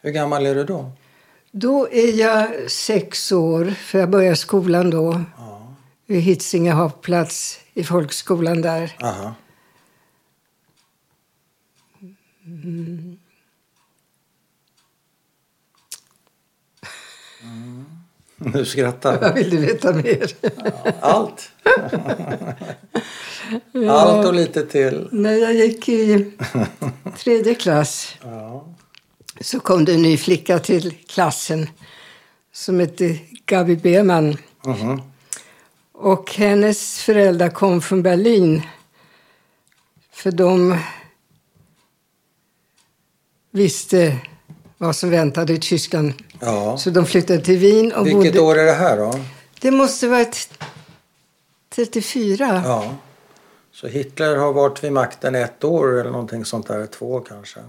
Hur gammal är du då? Då är jag sex år, för jag började skolan då. Ja. Vid Hitsinge havplats i folkskolan där. Aha. Mm. Du skrattar. Vad vill du veta mer? Allt. Allt och lite till. När jag gick i tredje klass Ja. Så kom det en ny flicka till klassen som hette Gabi Beman. Mhm. Och hennes föräldrar kom från Berlin. För de visste vad som väntade i Tyskland. ja. Så de flyttade till Wien och Vilket bodde... år är det här då? Det måste varit 34. Ja. Så Hitler har varit vid makten ett år eller någonting sånt där, två kanske.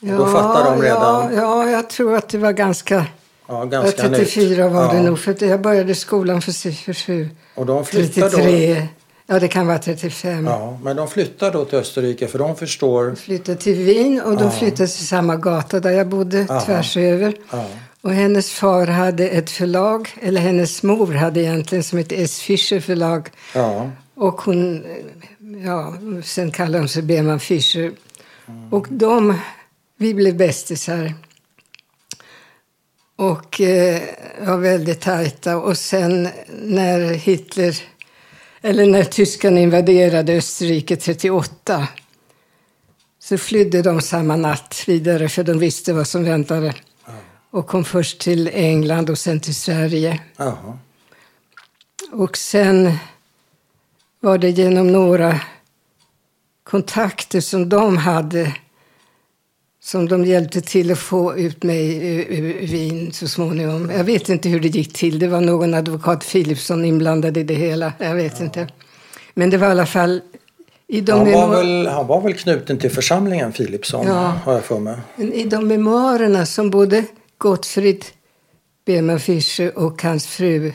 Ja, då fattar de Ja, redan. ja, jag tror att det var ganska... Ja, Ja, ganska 34 nytt. var det Ja. nog. För jag började skolan för, för, för Och de flyttar då. 33. Ja, det kan vara 35. Ja, men de flyttar då till Österrike för de förstår. Flyttade till Wien och de Ja. flyttade till samma gata där jag bodde Aha. tvärs över. Ja. Och hennes far hade ett förlag, eller hennes mor hade egentligen som ett S. Fischer förlag. Ja. Och hon, ja, sen kallade hon sig Beman Fischer. Och de, vi blev bästisar. Och eh, var väldigt tajta. Och sen när Hitler, eller när tyskarna invaderade Österrike 38 så flydde de samma natt vidare för de visste vad som väntade. Och kom först till England och sen till Sverige. Jaha. Och sen var det genom några kontakter som de hade som de hjälpte till att få ut mig ur, Wien så småningom. Jag vet inte hur det gick till. Det var någon advokat Philipsson inblandad i det hela. Jag vet inte. Men det var i alla fall i de, Han, var memo- väl, han var väl knuten till församlingen Philipsson, Ja. har jag för mig. i de memoarerna som både Gottfrid Beman Fischer och hans fru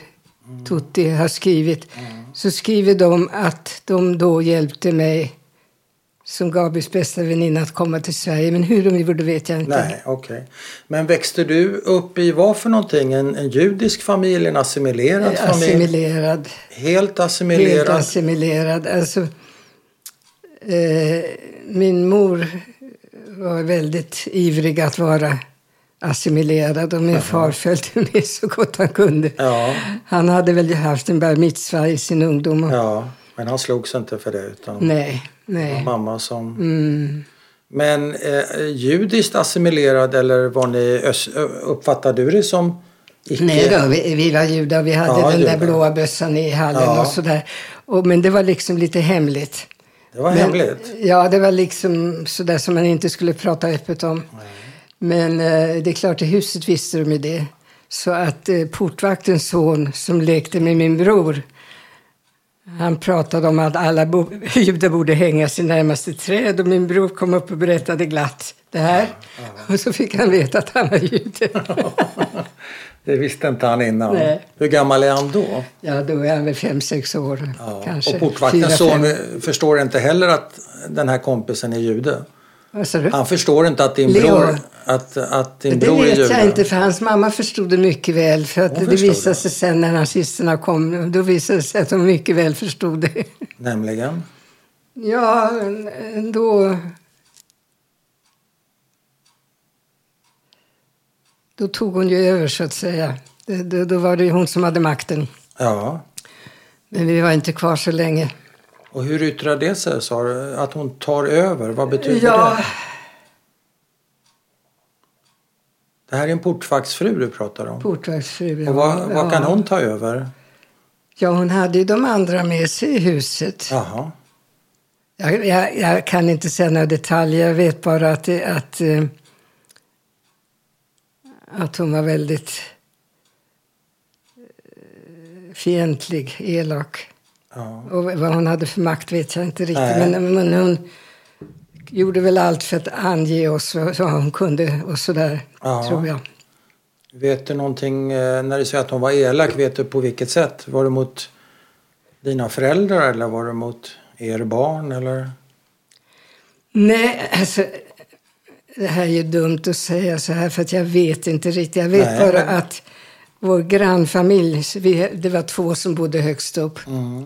Tutti har skrivit så skriver de att de då hjälpte mig som Gabis bästa väninna att komma till Sverige. Men hur de gjorde vet jag inte. Nej, okej. Men växte du upp i vad för någonting? En, en judisk familj, en assimilerad familj? Assimilerad. Helt assimilerad? Helt assimilerad. Alltså, eh, min mor var väldigt ivrig att vara assimilerad och min far följde med så gott han kunde. Ja, Han hade väl haft en bar mitzva i sin ungdom. Och, ja. Men han slogs inte för det utan Nej, det var nej. mamma som... Mm. Men eh, judiskt assimilerad eller var ni, ös- uppfattade du det som icke? Nej då, vi, vi var judar. Vi hade Ja, den där judar. blåa bössan i hallen Ja. och sådär. Och, men det var liksom lite hemligt. Det var Men- hemligt? Ja, det var liksom sådär som man inte skulle prata öppet om. Men eh, det är klart, i huset visste de ju det. Så att eh, portvaktens son som lekte med min bror han pratade om att alla bo- judar borde hängas i närmaste träd och min bror kom upp och berättade glatt det här. Och så fick han veta att han var jude. Det visste inte han innan. Nej. Hur gammal är han då? ja, då är han väl fem, sex år Ja. kanske. Och portvaktens son förstår inte heller att den här kompisen är jude. Han förstår inte att din Leo. bror, att, att din Det bror är vet jude. jag inte, för hans mamma förstod det mycket väl. För att Hon det visade sig sen när nazisterna kom, då visade det sig att de mycket väl förstod det. Nämligen? Ja, då... Då tog hon ju över, så att säga. Då, då var det hon som hade makten. Ja. Men vi var inte kvar så länge. Och hur yttrar det sig? Sa du? Att hon tar över? Vad betyder Ja, det? Det här är en portvaktsfru du pratar om. portvaktsfru. Och vad, vad kan hon ta över? Ja, hon hade ju de andra med sig i huset. Jaha. Jag, jag, jag kan inte säga några detaljer. Jag vet bara att, det, att, eh, att hon var väldigt eh, fientlig, elak. Ja. Och vad hon hade för makt vet jag inte riktigt. Nej. Men, men hon gjorde väl allt för att ange oss vad hon kunde och sådär, Ja. tror jag. Vet du någonting, eh, när du säger att hon var elak, vet du på vilket sätt? Var det mot dina föräldrar eller var det mot er barn eller? Nej, alltså... det här är ju dumt att säga så här för att jag vet inte riktigt. Jag vet Nej, bara att vår grannfamilj, vi, det var två som bodde högst upp. Mm.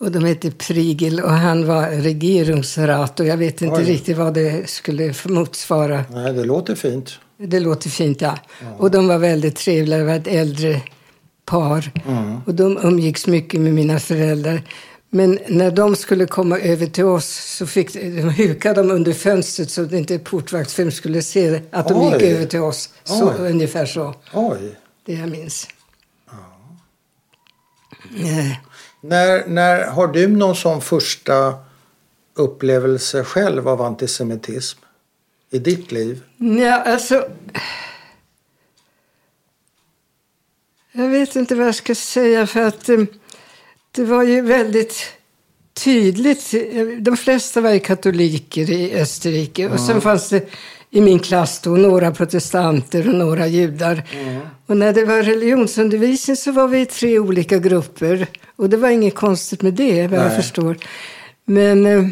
Och de hette Prigel och han var regeringsrat och jag vet inte Oj. riktigt vad det skulle motsvara. Nej, det låter fint. Det låter fint, ja. Och de var väldigt trevliga, det var ett äldre par. Mm. Och de umgicks mycket med mina föräldrar. Men när de skulle komma över till oss så fick de hukade de under fönstret så att inte portvaktsfilm skulle se att de gick Oj. över till oss. Så, Oj. ungefär så, Oj. det jag minns. Eh, När, när har du någon sån första upplevelse själv av antisemitism i ditt liv? Ja, alltså... Jag vet inte vad jag ska säga för att eh, det var ju väldigt tydligt. De flesta var ju katoliker i Österrike och sen fanns det i min klass då några protestanter och några judar. Och när det var religionsundervisning så var vi i tre olika grupper och det var inget konstigt med det vad jag förstår. Men eh,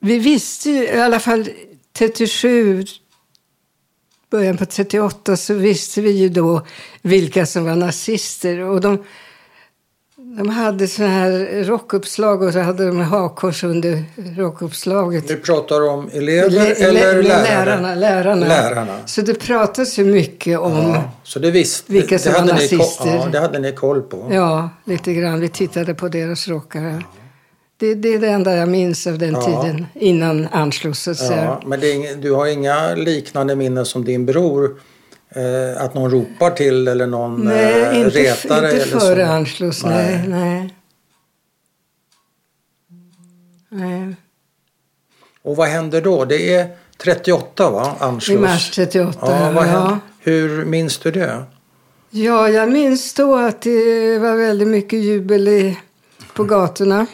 vi visste ju, i alla fall 37, början på 38, så visste vi ju då vilka som var nazister. Och de, de hade såna här rockuppslag och så hade de hakkors under rockuppslaget. Du pratar om elever Lä- eller lä- lärare? Lärarna, lärarna. Lärarna. Så det pratas ju mycket om, ja, Ja, så det visste Vilka som det var nazister. Ja, det hade ni koll på. lite grann. Vi tittade på deras rockar. Det, det är det enda jag minns av den Ja. tiden, innan Anschluss. Ja, men det är ing- du har inga liknande minnen som din bror? Eh, att någon ropar till eller någon eh, Nej, inte, retar inte eller före så? Anschluss. Nej, nej. nej. Och vad händer då? Det är 38 va? I Anschluss. mars 38. Ja, vad händer? ja. Hur minns du det? ja, jag minns då att det var väldigt mycket jubel i, på gatorna.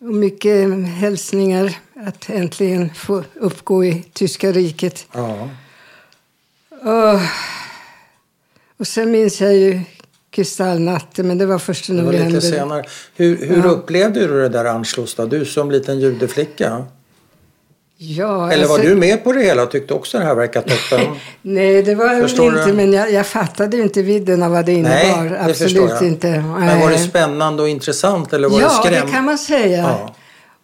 Och mycket hälsningar att äntligen få uppgå i tyska riket. Ja. Och, och sen minns jag ju kristallnatten, men det var först i Det var november. lite senare. Hur, hur Ja. upplevde du det där Anschluss då? Du som liten judeflicka? Ja, Eller var alltså- du med på det hela och tyckte också det här verkar toppen? Nej, det var Förstår inte, du? men jag, jag fattade inte vidden av vad det Nej, innebar. det Absolut inte. Men var det Nej. spännande och intressant eller var Ja, det skräm? det kan man säga. Ja.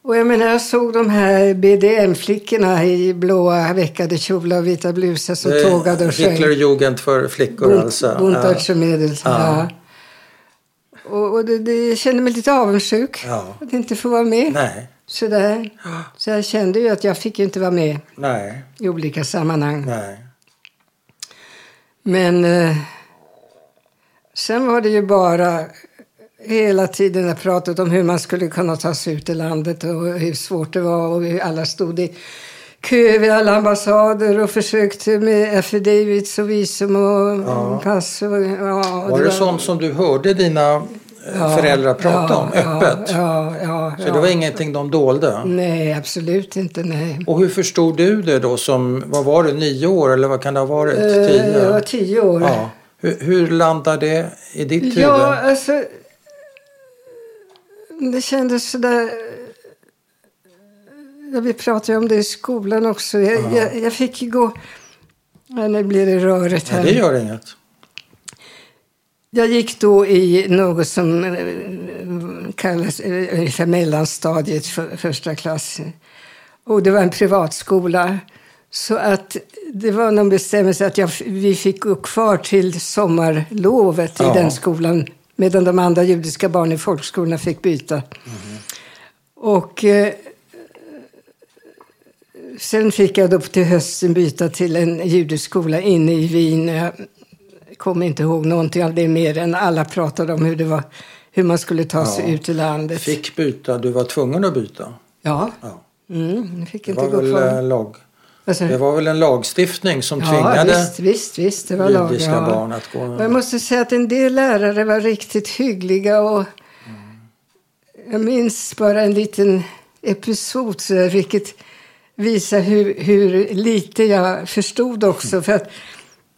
Och jag menar, jag såg de här BDM-flickorna i blåa veckade kjolar och vita blusar som Det är tågade och sjöng. Hitlerjugend för flickor Bunt- alltså. Buntartsmedel. Ja. Ja. Och, och det, det, jag kände mig lite avundsjuk Ja. att inte få vara med. Nej, Sådär. Så jag kände ju att jag fick ju inte vara med nej, i olika sammanhang. nej. Men eh, sen var det ju bara hela tiden jag pratat om hur man skulle kunna ta sig ut i landet och hur svårt det var och hur alla stod i kö vid alla ambassader och försökte med affidavits och visum och Ja. pass. Och, ja, Var det sånt som du hörde dina eh, föräldrar prata om öppet? Ja, ja, ja, Så ja. det var ingenting de dolde? Nej, absolut inte. Nej. Och hur förstod du det då som, vad var det, nio år eller vad kan det ha varit? Eh, Tio? Jag var tio år. Ja. Hur, hur landade det i ditt huvud? Ja, alltså... Det kändes sådär... Ja, vi pratade ju om det i skolan också. Jag, jag, jag fick ju gå... Ja, nu blir det rörigt här. Nej, det gör inget. Jag gick då i något som eh, kallas eh, ungefär mellanstadiet, för, första klass. Och det var en privatskola. Så att det var någon bestämmelse att jag, vi fick gå kvar till sommarlovet Ja. i den skolan. Medan de andra judiska barnen i folkskolorna fick byta. Och eh, sen fick jag då till hösten byta till en judisk skola inne i Wien. Jag kommer inte ihåg någonting av det mer än alla pratade om hur det var. Hur man skulle ta sig Ja. ut i landet. Fick byta, du var tvungen att byta? Ja, Ja. mm, fick Det inte var, gå väl, kvar. eh, lag, Alltså, det var väl en lagstiftning som ja, tvingade visst, visst, visst, det var lag. Ja. barn att gå... Och jag måste säga att en del lärare var riktigt hyggliga och jag minns bara en liten episod så där, vilket visar hur, hur lite jag förstod också. För att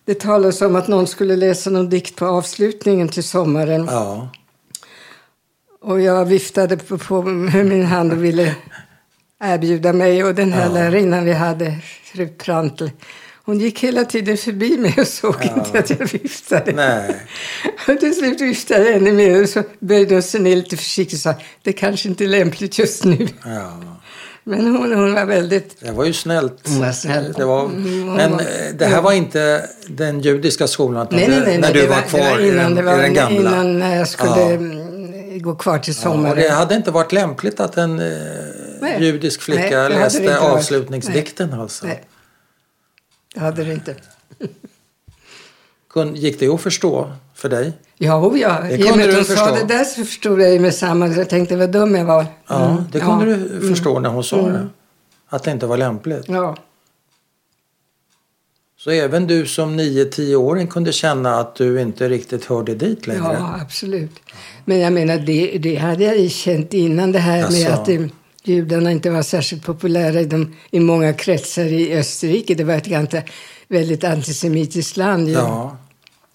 det talades om att någon skulle läsa någon dikt på avslutningen till sommaren. Ja, Och jag viftade på, på med min hand och ville erbjuda mig och den här Ja. lärarinnan vi hade, fru Prantl. Hon gick hela tiden förbi mig och såg Ja. inte att jag viftade. Nej. Och till slut viftade jag ännu mer och så böjde hon sig ner lite försiktigt och sa det kanske inte är lämpligt just nu. Ja. Men hon, hon var väldigt... Det var ju snällt. Hon var snäll. Det var, Mm, men var- eh, det här var inte den judiska skolan Nej, nej, nej. när du det var kvar var i innan, den, det var i den gamla. innan när jag skulle Ja. mm, gå kvar till Ja, sommaren. och det hade inte varit lämpligt att en Nej. judisk Nej, flicka det läste avslutningsdikten alltså. Nej. Det hade det inte. Gick det att förstå för dig? Ja, ja. Det I och kunde med du att hon sa förstå. det där så förstod jag med samma. Jag tänkte vad dum jag var. Ja, Mm, det kunde ja, du förstå när hon sa Mm. det. Att det inte var lämpligt. Ja, Så även du som 9-10-åring kunde känna att du inte riktigt hörde dit längre? ja, absolut. Men jag menar, det, det hade jag känt innan det här med Jaså. att judarna inte var särskilt populära i, de, i många kretsar i Österrike. Det var ett ganska väldigt antisemitiskt land. ju. Ja,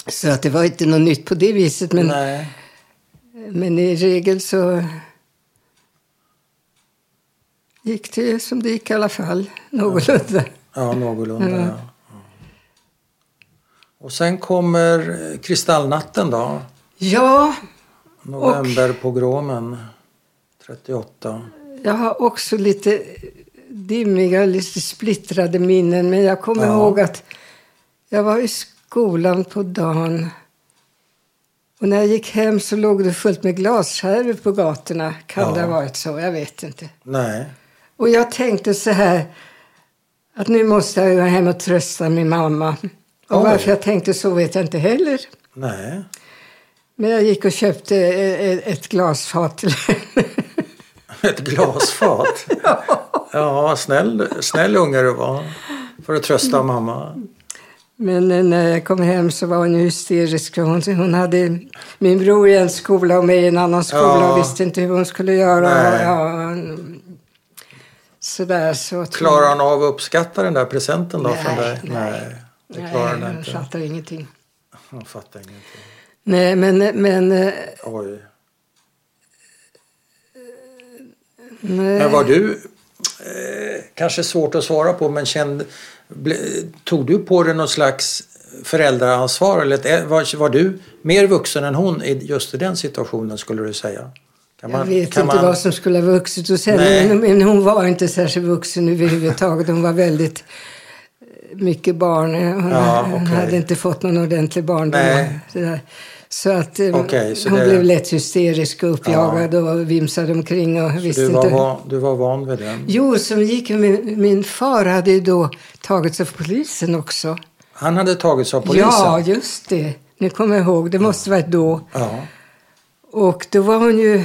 Så att det var inte något nytt på det viset. Men, nej. men i regel så gick det som det gick i alla fall. Någorlunda. Ja, någorlunda. Ja. Ja. Och sen kommer Kristallnatten då. Ja, Novemberpogromen 38. Jag har också lite dimmiga, lite splittrade minnen. Men jag kommer Ja. ihåg att jag var i skolan på dagen. Och när jag gick hem så låg det fullt med glasskärvor på gatorna. Kan Ja. det ha varit så? Jag vet inte. Nej. Och jag tänkte så här att nu måste jag gå hem och trösta min mamma. Och Oj. varför jag tänkte så vet jag inte heller. Nej. Men jag gick och köpte eh, eh, ett glasfat till henne. Ett glasfat. Ja, snäll, snäll unge du var. För att trösta mamma. Men när jag kom hem så var hon hysterisk. för Hon, hon hade min bror i en skola och mig i en annan skola Ja. och visste inte hur hon skulle göra. Nej. Ja, mm, sådär så. Klarar hon av att uppskatta den där presenten då Nej, från dig? nej. Nej, det Nej, klarar den hon inte. fattar ingenting. Hon fattar ingenting. Nej, men, men, eh, Oj. Nej. Men var du, eh, kanske svårt att svara på, men kände, ble, tog du på dig någon slags föräldraansvar? Eller ett, var, var du mer vuxen än hon i just i den situationen skulle du säga? Kan Jag vet inte man- vad som skulle ha vuxit hos henne. Men, hon var inte särskilt vuxen överhuvudtaget. Hon var väldigt eh, mycket barn. Hon, Ja, okej. hade inte fått någon ordentlig barndom. Så att eh, Okej, så hon det- blev lätt hysterisk och uppjagad och vimsade omkring och visste Du var, inte. van, du var van vid den? Jo, som gick min, min far hade ju då tagits av polisen också. Han hade tagits av polisen? Ja, just det. Nu kommer jag ihåg. Det måste varit då. Ja. Och då var hon ju...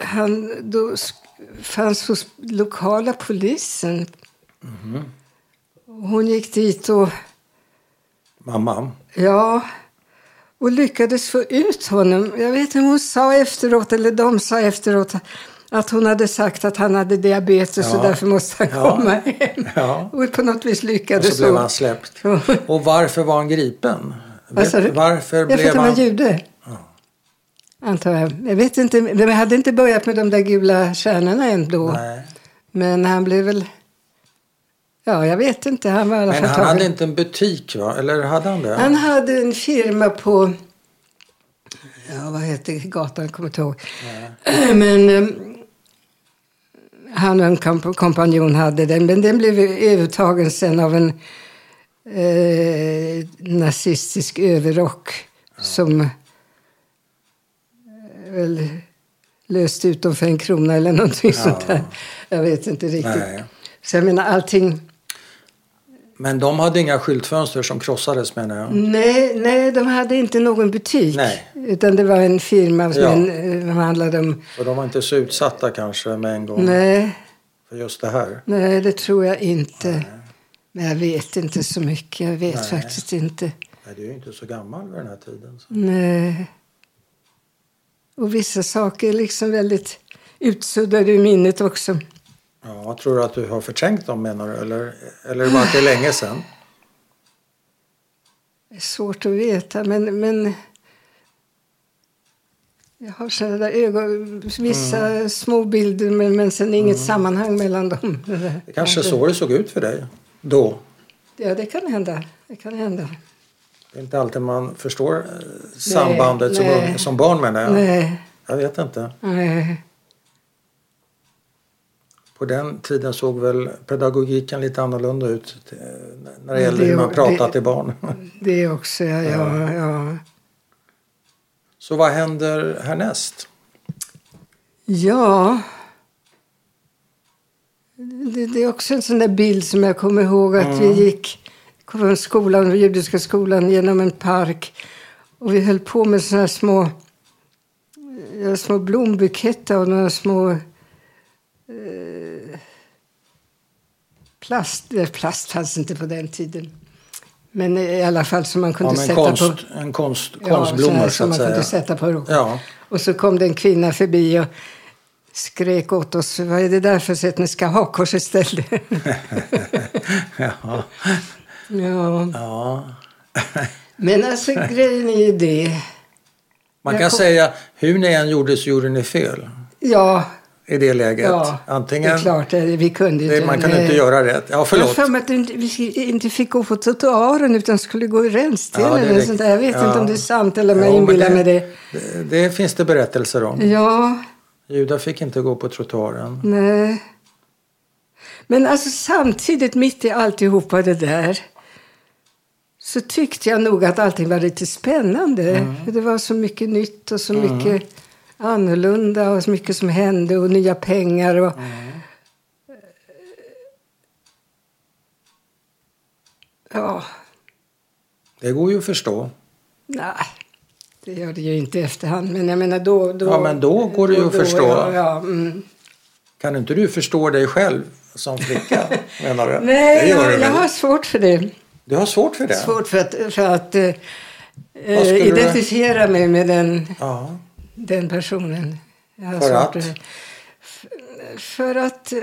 Han då fanns hos lokala polisen. Hon gick dit och, Mamma? ja, och lyckades få ut honom. Jag vet inte, hon sa efteråt, eller de sa efteråt, att hon hade sagt att han hade diabetes Ja. och därför måste han Ja. komma hem. Ja. Och på något vis Och lyckades så blev hon. han släppt. Och varför var han gripen? Du? Varför Jag blev han var han... jude. Antar jag. Jag vet inte. De hade inte börjat med de där gula stjärnorna än då. Nej. Men han blev väl... Ja, jag vet inte. Han var i alla Men fall han hade inte en butik va? Eller hade han det? Han hade en firma på... Ja, vad heter gatan? Jag kommer inte ihåg. Men eh, han och en komp- kompanjon hade den. Men den blev övertagen sen av en eh, nazistisk överrock som eh, väl löste ut dem för en krona eller någonting Ja. sånt där. Jag vet inte riktigt. Nej. Så jag menar allting... Men de hade inga skyltfönster som krossades menar jag. Nej, nej, de hade inte någon butik. Nej. Utan det var en firma som Ja. eh, handlade om... Så de var inte så utsatta kanske med en gång Nej, för just det här. nej, det tror jag inte. Men jag vet inte så mycket. Jag vet Nej. faktiskt inte. Nej, du är ju inte så gammal vid den här tiden. Så. Nej. Och vissa saker är liksom väldigt utsuddade ur minnet också. Ja, tror du att du har förträngt dem menar du? Eller, eller var det länge sedan? Det är svårt att veta, men... men Jag har sådana där ögon, vissa små bilder men, men sen inget sammanhang mellan dem. Det kanske så det såg ut för dig då. Ja, det kan hända. Det kan hända. Det är inte alltid man förstår eh, sambandet som, nej. som barn menar jag. Nej, Jag vet inte. nej. På den tiden såg väl pedagogiken lite annorlunda ut eh, när det gäller det- hur man pratar det- till barn. Det också, ja. ja, ja. Så vad händer härnäst? Ja. Det, det är också en sån där bild som jag kommer ihåg att vi gick från skolan, judiska skolan genom en park. Och vi höll på med såna här små, små blombuketter och några små eh, plast. eh, Plast fanns inte på den tiden. Men i alla fall som man Ja, kunde men sätta konst, på... en konst, Ja, så konstblommor så man kunde säga. sätta på Ja, och så kom det en kvinna förbi och skrek åt oss. Vad är det där för sätt ni ska ha kors istället? ja, ja. ja. Men alltså grejen är ju det. Man kan kom- säga hur ni än gjorde så gjorde ni fel Ja, i det läget. ja det Antingen, är klart. det- Vi kunde det, inte. man kunde inte göra rätt. Ja, Jag förlåt. för mig att inte- vi inte fick gå på trottoaren utan skulle gå i rännstenen. Ja, det är eller sånt där. Jag vet riktigt. inte om Ja. det är sant eller om jag Ja, inbillar det- mig det. Det, det finns det berättelser om. Ja, Judar fick inte gå på trottoaren. nej. Men alltså samtidigt mitt i alltihopa det där så tyckte jag nog att allting var lite spännande. Mm. Det var så mycket nytt och så mycket annorlunda och så mycket som hände och nya pengar. Och, Mm. Ja, Det går ju att förstå. nej. Det gör det ju inte i efterhand. Men jag menar då... då Ja, men då går det ju att förstå. Ja, ja, mm. Kan inte du förstå dig själv som flicka? menar du? Nej, jag, jag har svårt för det. Du har svåt för det? Svårt för att, för att eh, Vad skulle du- identifiera mig med den, Ja. Den personen. För svårt att? för att... eh,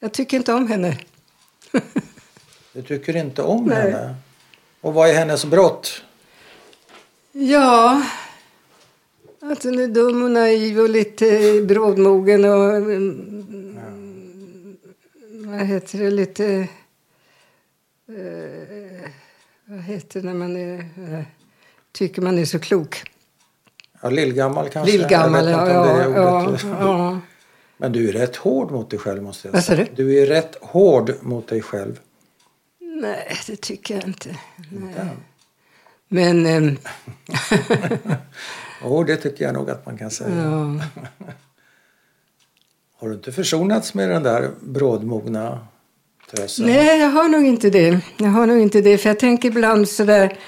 Jag tycker inte om henne. Du tycker inte om Nej. henne? Och vad är hennes brott? Ja, att hon är dum och naiv och lite brådmogen och... mm, Vad heter det? Lite... eh, vad heter det när man är, eh, tycker man är så klok? Ja, lillgammal kanske? Lillgammal, ja. ja, ja, ja. Men du är rätt hård mot dig själv måste jag säga. du? Du är rätt hård mot dig själv. Nej, det tycker jag inte. Inte? Men... ehm, Jo, det tycker jag nog att man kan säga. ja. Har du inte försonats med den där brådmogna tösen? Nej, jag har nog inte det. Jag har nog inte det. För jag tänker ibland sådär,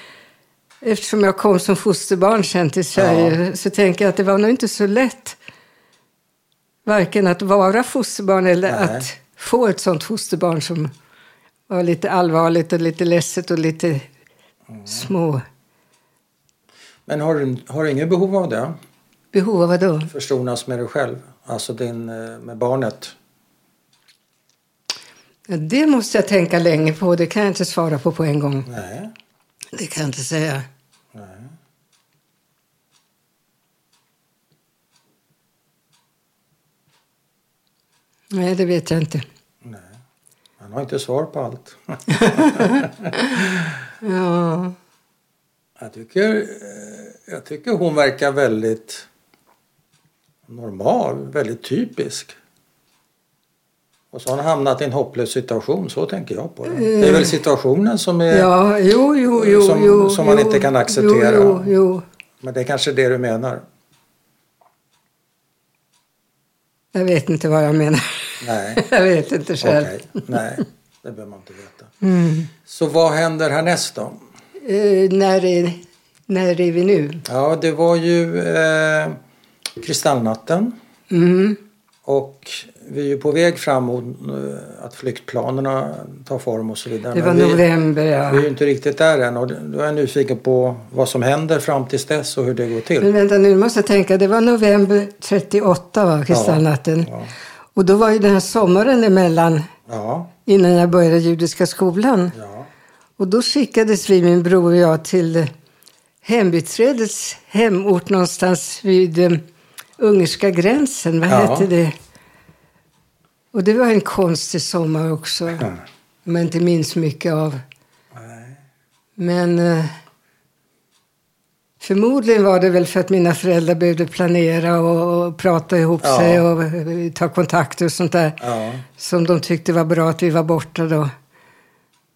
eftersom jag kom som fosterbarn sen till Sverige, så tänker jag att det var nog inte så lätt. Varken att vara fosterbarn eller Nej. att få ett sånt fosterbarn som var lite allvarligt och lite ledset och lite små. Men har du, har du inget behov av det? Behov av vad då? Försonas med dig själv? Alltså din, eh, med barnet? Ja, det måste jag tänka länge på. Det kan jag inte svara på på en gång. Nej. Det kan jag inte säga. Nej. Nej, det vet jag inte. Nej. Man har inte svar på allt. Ja, Jag tycker, eh, jag tycker hon verkar väldigt normal, väldigt typisk. Och så har hon hamnat i en hopplös situation, så tänker jag på det. Det är väl situationen som är... ja jo, jo, jo. Som- jo som man jo, inte kan acceptera. Jo, jo. Men det är kanske det du menar? Jag vet inte vad jag menar. Nej, jag vet inte själv. okej. Nej, det behöver man inte veta. Mm. Så vad händer härnäst då? Eh, när, är, när är vi nu? Ja, det var ju eh, Kristallnatten. Mm. Och vi är ju på väg fram mot eh, att flyktplanerna tar form och så vidare. Det var Men vi, november, vi är ja. ju inte riktigt där än och då är jag nyfiken på vad som händer fram tills dess och hur det går till. Men vänta nu, måste jag tänka. Det var november 38, va? Kristallnatten. Ja, Och då var ju den här sommaren emellan, ja, innan jag började judiska skolan. ja. Och då skickades vi, min bror och jag, till hembiträdets hemort någonstans vid um, ungerska gränsen. Vad Ja. hette det? Och det var en konstig sommar också. Mm. Om jag inte minns mycket av. Nej. Men eh, förmodligen var det väl för att mina föräldrar behövde planera och, och prata ihop Ja. sig och eh, ta kontakter och sånt där. Ja. Som de tyckte var bra att vi var borta då.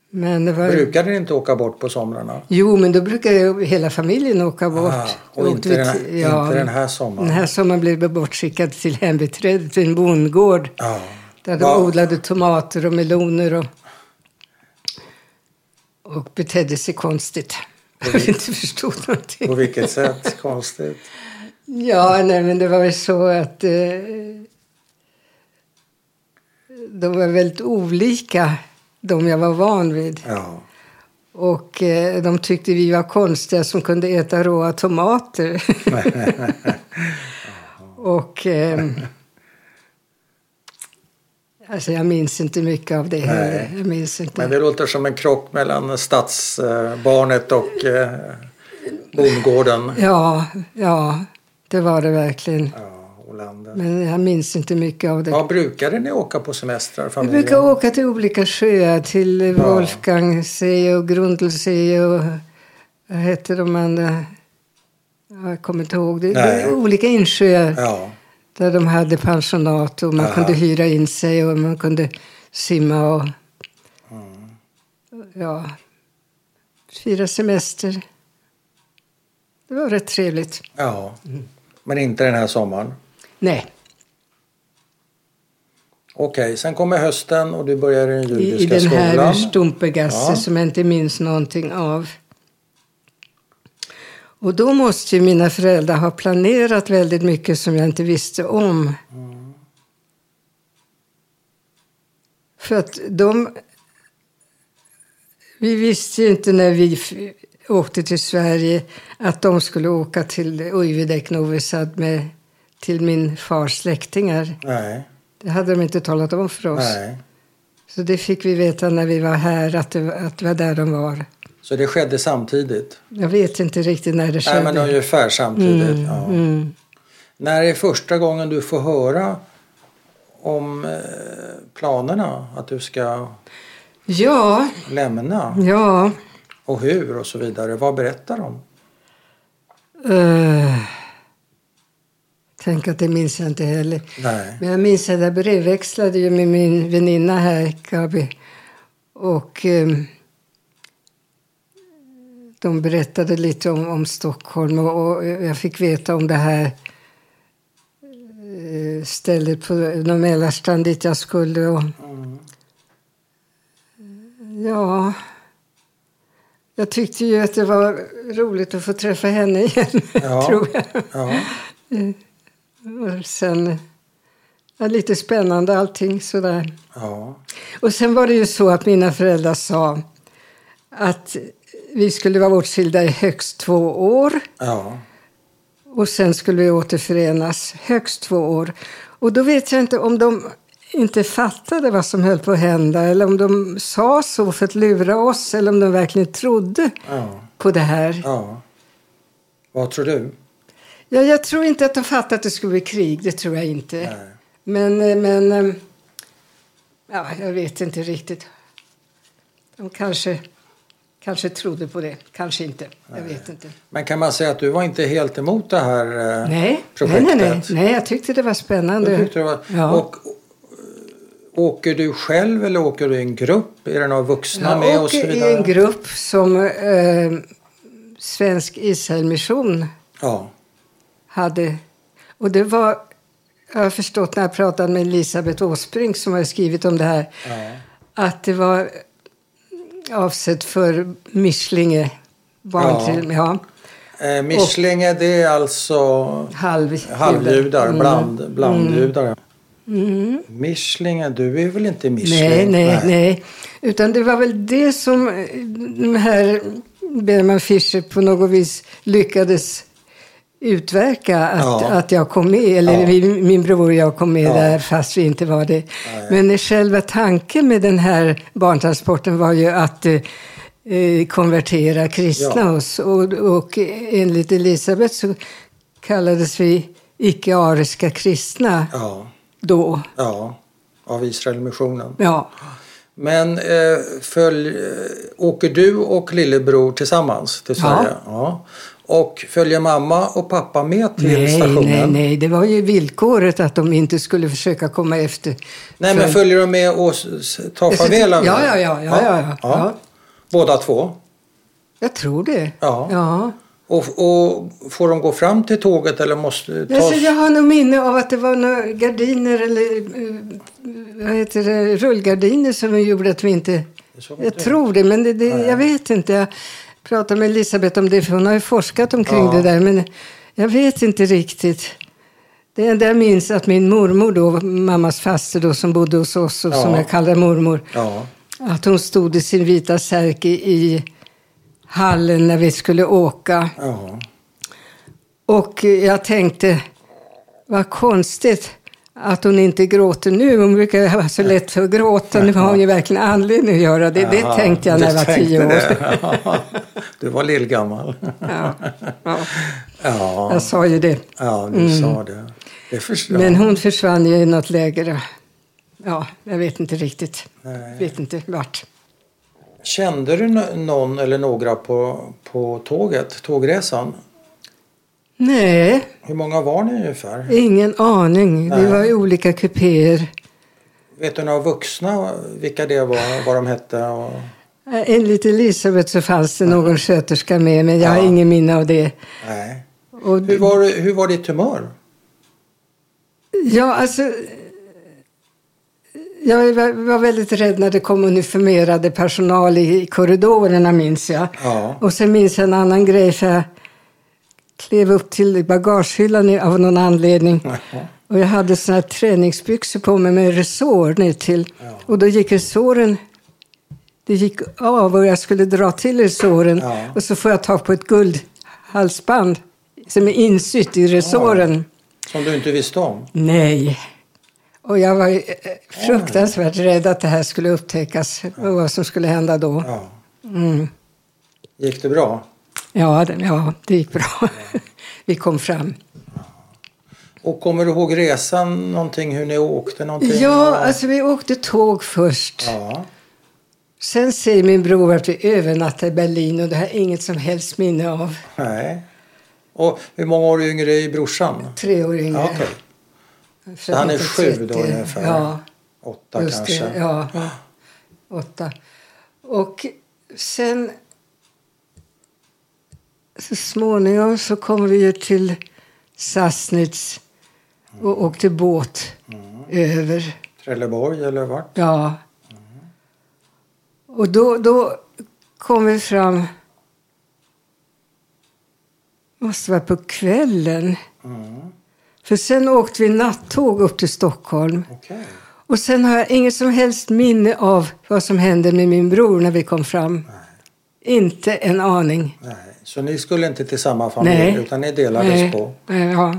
Men var... Brukade ni inte åka bort på somrarna? Jo, men då brukar ju hela familjen åka bort. Ah, och inte den, här, ja, inte den här sommaren? Den här sommaren blev vi bortskickade till hembiträdet till en bondgård. Ja. Där de Va- odlade tomater och meloner och, och betedde sig konstigt. Jag inte förstod någonting. På vilket sätt? Konstigt. Ja, nej, men det var väl så att eh, de var väldigt olika de jag var van vid. Ja. Och eh, de tyckte vi var konstiga som kunde äta råa tomater. och... Eh, alltså jag minns inte mycket av det heller. Jag minns inte. Men det låter som en krock mellan stadsbarnet och eh, bondgården. Ja, ja, det var det verkligen. Ja. Men jag minns inte mycket av det. Vad brukade ni åka på semestrar, Vi familjen? brukar åka till olika sjöar, till Ja. Wolfgangsee och Grundlsee och vad hette de andra? Ja, Jag kommer inte ihåg. Det, det Nej. är olika insjöar Ja, där de hade pensionat och man Aha. kunde hyra in sig och man kunde simma och Mm. ja, fira semester. Det var rätt trevligt. ja. Men inte den här sommaren. Nej, Okej, sen kommer hösten och du börjar i den judiska i den här skolan. Stumpegasse Ja. som jag inte minns någonting av. Och då måste ju mina föräldrar ha planerat väldigt mycket som jag inte visste om. För att de... Vi visste ju inte när vi åkte till Sverige att de skulle åka till Ujvidek Novi Sad med till min fars släktingar. Nej, Det hade de inte talat om för oss. nej. Så det fick vi veta när vi var här, att det, att det var där de var. Så det skedde samtidigt? Jag vet inte riktigt när det skedde. Nej, men ungefär samtidigt. ja. mm. När är första gången du får höra om eh, planerna att du ska Ja, lämna ja. och hur och så vidare? Vad berättar de? Uh, tänk att det minns jag inte heller. Nej. Men jag minns att jag brevväxlade ju med min väninna här, Gabi. Och ehm, de berättade lite om, om Stockholm och, och jag fick veta om det här eh, stället på Mälarstrand dit jag skulle. Och, Mm. Ja, jag tyckte ju att det var roligt att få träffa henne igen, Ja. tror jag. Ja. Och sen, ja, lite spännande allting sådär. ja. Och sen var det ju så att mina föräldrar sa att vi skulle vara åtskilda i högst två år ja. och sen skulle vi återförenas högst två år. Och då vet jag inte om de inte fattade vad som höll på att hända eller om de sa så för att lura oss eller om de verkligen trodde ja. på det här. ja. Vad tror du? Ja, jag tror inte att de fattade att det skulle bli krig, det tror jag inte. Nej. Men, eh, men eh, ja, jag vet inte riktigt. De kanske, kanske trodde på det, kanske inte. Jag vet inte. Men kan man säga att du var inte helt emot det här eh, Nej, nej, projektet? nej, nej, nej, jag tyckte det var spännande. Tyckte det var... Ja. Och, eh, åker du själv eller åker du i en grupp? Är det några vuxna jag med och så vidare? i en grupp som eh, Svensk Israelmission Ja. hade. Och det var, jag har förstått när jag pratade med Elisabeth Åsbrink som har skrivit om det här, ja. att det var avsett för Mischlinge. Barn Ja. Eh, Mischlinge det är alltså halv, halvjudar, Mm. bland, blandjudar. Mm. Mischlinge, du är väl inte Mischling? Nej, nej, nej. Utan det var väl det som eh, de här Bergman Fischer på något vis lyckades utverka att, Ja. att jag kom med, eller Ja. vi, min bror och jag kom med Ja. där fast vi inte var det. Men själva tanken med den här barntransporten var ju att eh, eh, konvertera kristna oss. Och, och enligt Elisabet så kallades vi icke-ariska kristna då. ja, av Israelmissionen. Ja. Men eh, följ, eh, åker du och lillebror tillsammans till. Sverige? Ja. Och följer mamma och pappa med till Nej, stationen? nej, nej. Det var ju villkoret att de inte skulle försöka komma efter. Nej, men följer de med och tar farväl av Ja, ja, ja, ja, ja. Båda två? Jag tror det. Ja. ja. Och, och får de gå fram till tåget eller måste tas... Alltså, jag har nog minne av att det var några gardiner eller eh, vad heter det, rullgardiner som gjorde att vi inte... Jag tror det, men det, det, jag vet inte. Jag pratade med Elisabeth om det, för hon har ju forskat omkring Ja. det där. Men jag vet inte riktigt. Det enda jag minns att min mormor då, mammas faster då, som bodde hos oss och som Ja. jag kallar mormor, Ja, att hon stod i sin vita särk i, i hallen när vi skulle åka. ja. Och jag tänkte, vad konstigt att hon inte gråter nu. Hon brukar ha så lätt för att gråta. Nu har hon ju verkligen anledning att göra det. Det tänkte jag när jag var tio år. Ja, du var lillgammal. Ja, ja, Ja, jag sa ju det. ja du sa det. det Men jag. hon försvann ju i något läger. Ja, jag vet inte riktigt. Nej. Vet inte vart. Kände du nå- någon eller några på, på tåget, tågresan? Nej, Hur många var ni ungefär? ingen aning. Vi Nej. var i olika kupéer. Vet du några vuxna vilka det var, vad de hette? Och... Enligt Elisabeth så fanns det någon sköterska med, men jag har Ja. ingen minne av det. Nej. Och, Hur var, hur var ditt humör? Ja, alltså... Jag var, väldigt rädd när det kom uniformerade personal i korridorerna, minns jag. Ja. Och sen minns jag en annan grej, för klev upp till bagagehyllan av någon anledning. Och jag hade såna här träningsbyxor på mig med resår ner till. Ja. Och då gick resåren det gick av och jag skulle dra till resåren. Ja. Och så får jag tag på ett guldhalsband som är insytt i resåren. Som du inte visste om? Nej. Och jag var eh, fruktansvärt rädd att det här skulle upptäckas och vad som skulle hända då. Ja. Mm. Gick det bra? Ja, det, ja, det gick bra. Vi kom fram. Och kommer du ihåg resan någonting, hur ni åkte någonting? Ja, alltså vi åkte tåg först. Ja. Sen säger min bror att vi övernattade i Berlin och det har jag inget som helst minne av. Nej. Och hur många år yngre är brorsan? Tre år yngre. Ja. Född Så han är sju då 1930. ungefär? Ja, Åtta just kanske? det. Ja, åtta. Och sen så småningom så kom vi ju till Sassnitz och åkte båt över. Trelleborg eller vart? Ja. Och då, då kom vi fram... måste vara på kvällen. Mm. För sen åkte vi nattåg upp till Stockholm. Okej. Och sen har jag inget som helst minne av vad som hände med min bror när vi kom fram. Inte en aning. Nej. Så ni skulle inte till samma familj Nej. utan ni delades Nej. på? Ja.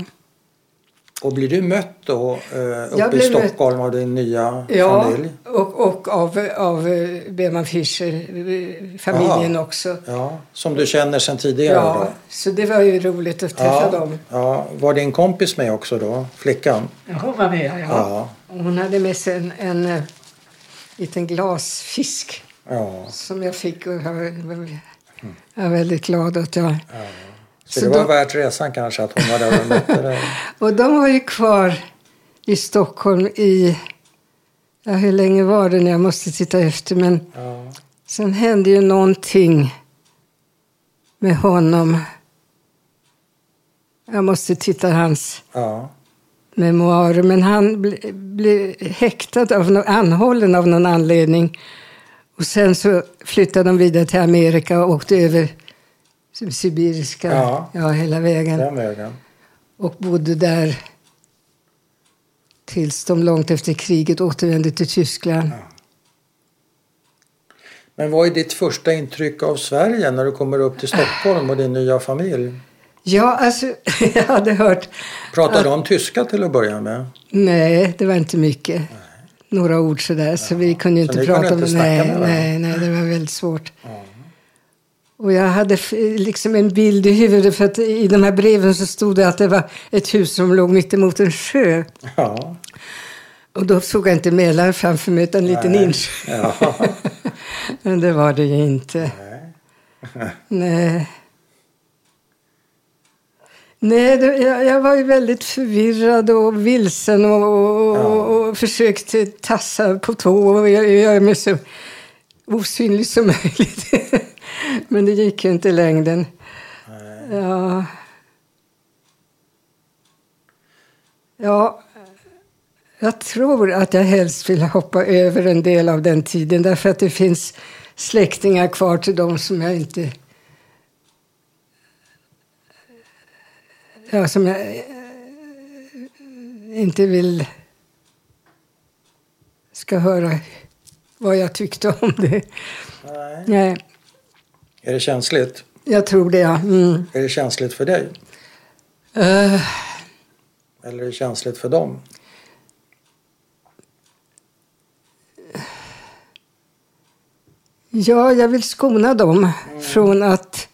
Och blir du mött då eh, uppe i blev mött- Stockholm av din nya Ja, familj? och, och av, av eh, Beman Fischer-familjen Aha. också. Ja, som du känner sedan tidigare Ja, då? så det var ju roligt att träffa Ja, dem. ja. Var din kompis med också då? Flickan? Ja, hon var med. Ja. Ja. Hon hade med sig en, en eh, liten glasfisk ja. som jag fick. Och jag, jag är väldigt glad att jag... Så, Så det var då- värt resan kanske att hon var där och mötte dig? Och de var ju kvar i Stockholm i... Ja, hur länge var det? Jag måste titta efter. Men Ja. sen hände ju någonting med honom. Jag måste titta hans ja. memoarer. Men han ble- blev häktad, av, nå- anhållen av någon anledning. Och sen så flyttade de vidare till Amerika och åkte över Sibiriska, Ja. ja, hela vägen. Den vägen. Och bodde där tills de långt efter kriget återvände till Tyskland. Men vad är ditt första intryck av Sverige när du kommer upp till Stockholm och din nya familj? Ja, alltså, jag hade hört... Pratar de tyska till att börja med? Nej, det var inte mycket. Några ord sådär, så vi kunde inte prata kunde om inte Nej, med nej, nej, det var väldigt svårt. Och jag hade liksom en bild i huvudet för att i de här breven så stod det att det var ett hus som låg mitt emot en sjö. Ja. Och då såg jag inte Mälaren framför mig utan en liten insjö. Ja. Men det var det ju inte. Nej. Nej. Nej, det, jag, jag var ju väldigt förvirrad och vilsen och, och, Ja. och, försökte tassa på tå och gö- göra mig så osynlig som möjligt. Men det gick ju inte i längden. Ja. Ja, jag tror att jag helst vill hoppa över en del av den tiden därför att det finns släktingar kvar till dem som jag inte... Ja, som jag eh, inte vill ska höra vad jag tyckte om det. Nej. Nej, Är det känsligt? jag tror det, ja. Mm. Är det känsligt för dig? Eh, Eller är det känsligt för dem? Ja, jag vill skona dem från att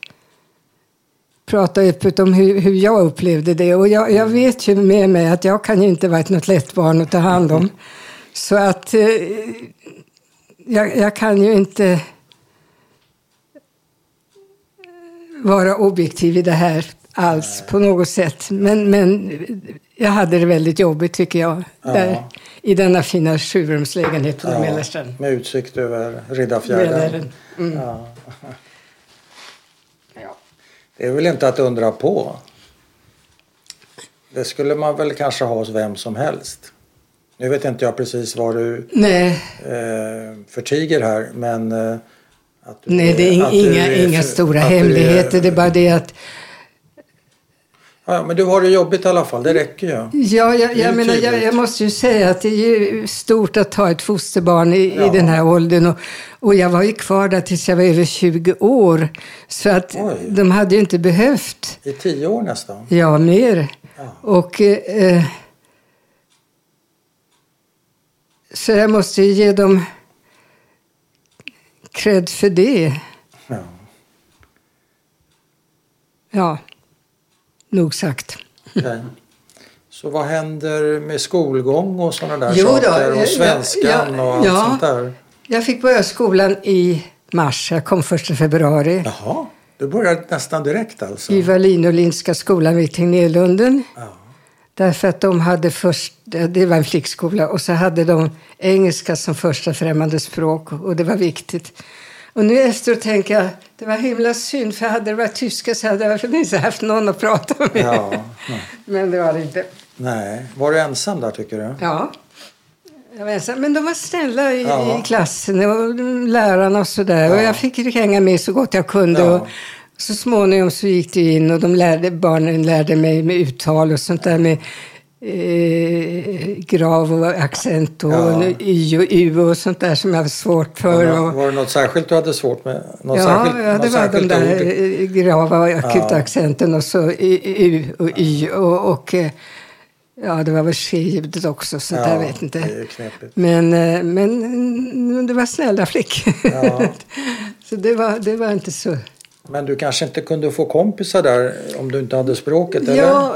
prata öppet om hur, hur jag upplevde det. Och jag, jag vet ju med mig att jag kan ju inte vara ett något lätt barn att ta hand om. Så att eh, jag, jag kan ju inte vara objektiv i det här alls på något sätt. Men, men jag hade det väldigt jobbigt tycker jag. Där, I denna fina sjurumslägenhet på Mälarstrand. med utsikt över Riddarfjärden. Mm. Ja. Det är väl inte att undra på. Det skulle man väl kanske ha hos vem som helst. Nu vet inte jag precis vad du Nej, eh, förtiger här men eh, Nej, det är inga, är inga stora du är- hemligheter. Det är bara det att... Ja, men du har det jobbigt i alla fall, det räcker ju. Ja, jag, jag, menar, jag, jag måste ju säga att det är ju stort att ta ett fosterbarn i, Ja. i den här åldern. Och, och jag var ju kvar där tills jag var över 20 år. Så att Oj. de hade ju inte behövt. I tio år nästan. Ja, mer. Ja. Och... Eh, så jag måste ju ge dem cred för det. Ja. Ja, nog sagt. Okej. Så vad händer med skolgång och sådana där Jo saker? eh, Och svenskan ja, och allt ja. sånt där? Jag fick börja skolan i mars. Jag kom första februari. Jaha, du började nästan direkt alltså? I Wallin-Olinska skolan vid Tegnérlunden. Ja. Därför att de hade först, det var en flickskola, och så hade de engelska som första främmande språk och det var viktigt. Och nu efteråt tänker jag, det var himla synd för hade det varit tyska så hade jag minst haft någon att prata med. Ja. ja. Men det var det inte. Nej, var du ensam där tycker du? Ja. Jag var ensam. Men de var snälla i, Ja. i klassen och lärarna och sådär. Och Ja. jag fick hänga med så gott jag kunde. Och så småningom så gick det in och de lärde, barnen lärde mig med uttal och sånt där med eh, grav och accent och Ja. y och u och sånt där som jag hade svårt för. Och, var det något särskilt du hade svårt med? Något ja, särskilt, ja, det var de där ord? eh, grava och akuta Ja. accenten och så u och y och, och eh, ja, det var väl ske-ljudet också, så jag vet inte. Men, eh, men mm, det var snälla flickor. Ja. så det var, det var inte så... Men du kanske inte kunde få kompisar där om du inte hade språket, eller? Ja,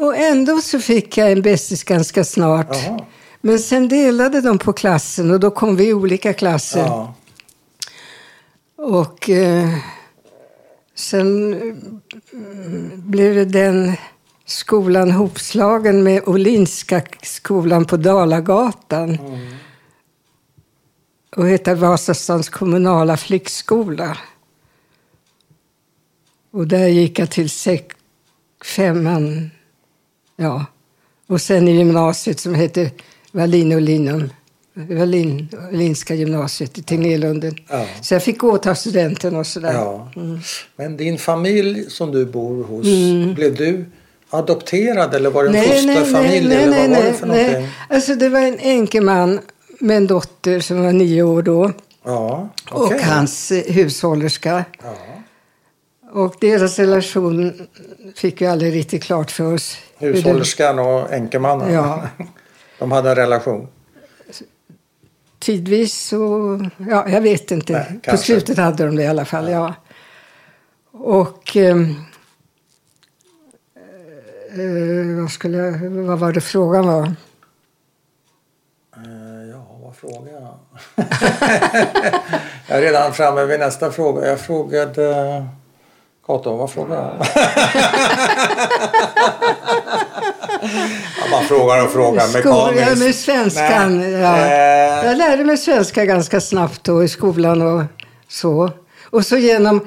och ändå så fick jag en bästis ganska snart. Jaha. Men sen delade de på klassen och då kom vi i olika klasser. Ja. Och eh, sen mm, blev den skolan hopslagen med Olinska skolan på Dalagatan. Och hette Vasastans kommunala flickskola. Och där gick jag till sex, femman. Ja. Och sen i gymnasiet som hette Wallin och Linum. Wallin, Wallinska gymnasiet i Tegnérlunden. Ja. Så jag fick gå och ta studenten och sådär. Ja. Men din familj som du bor hos, Mm. blev du adopterad eller var det en fosterfamilj? eller vad var det för någonting? Alltså det var en enkeman med en dotter som var nio år då. Ja, Och okej. hans eh, hushållerska. Ja. Och deras relation fick vi aldrig riktigt klart för oss. Hushållerskan och änkemannen. Ja. De hade en relation. Tidvis så, ja jag vet inte. Nej, På slutet hade de det i alla fall, ja. Och... ehm, eh, vad, skulle, vad var det frågan var? Eh, Ja, vad frågar jag? jag är redan framme vid nästa fråga. Jag frågade... Kato, vad frågade jag? jag bara frågar och frågar mekaniskt. ja, med svenskan. Ja. Eh, Jag lärde mig svenska ganska snabbt då i skolan och så. Och så genom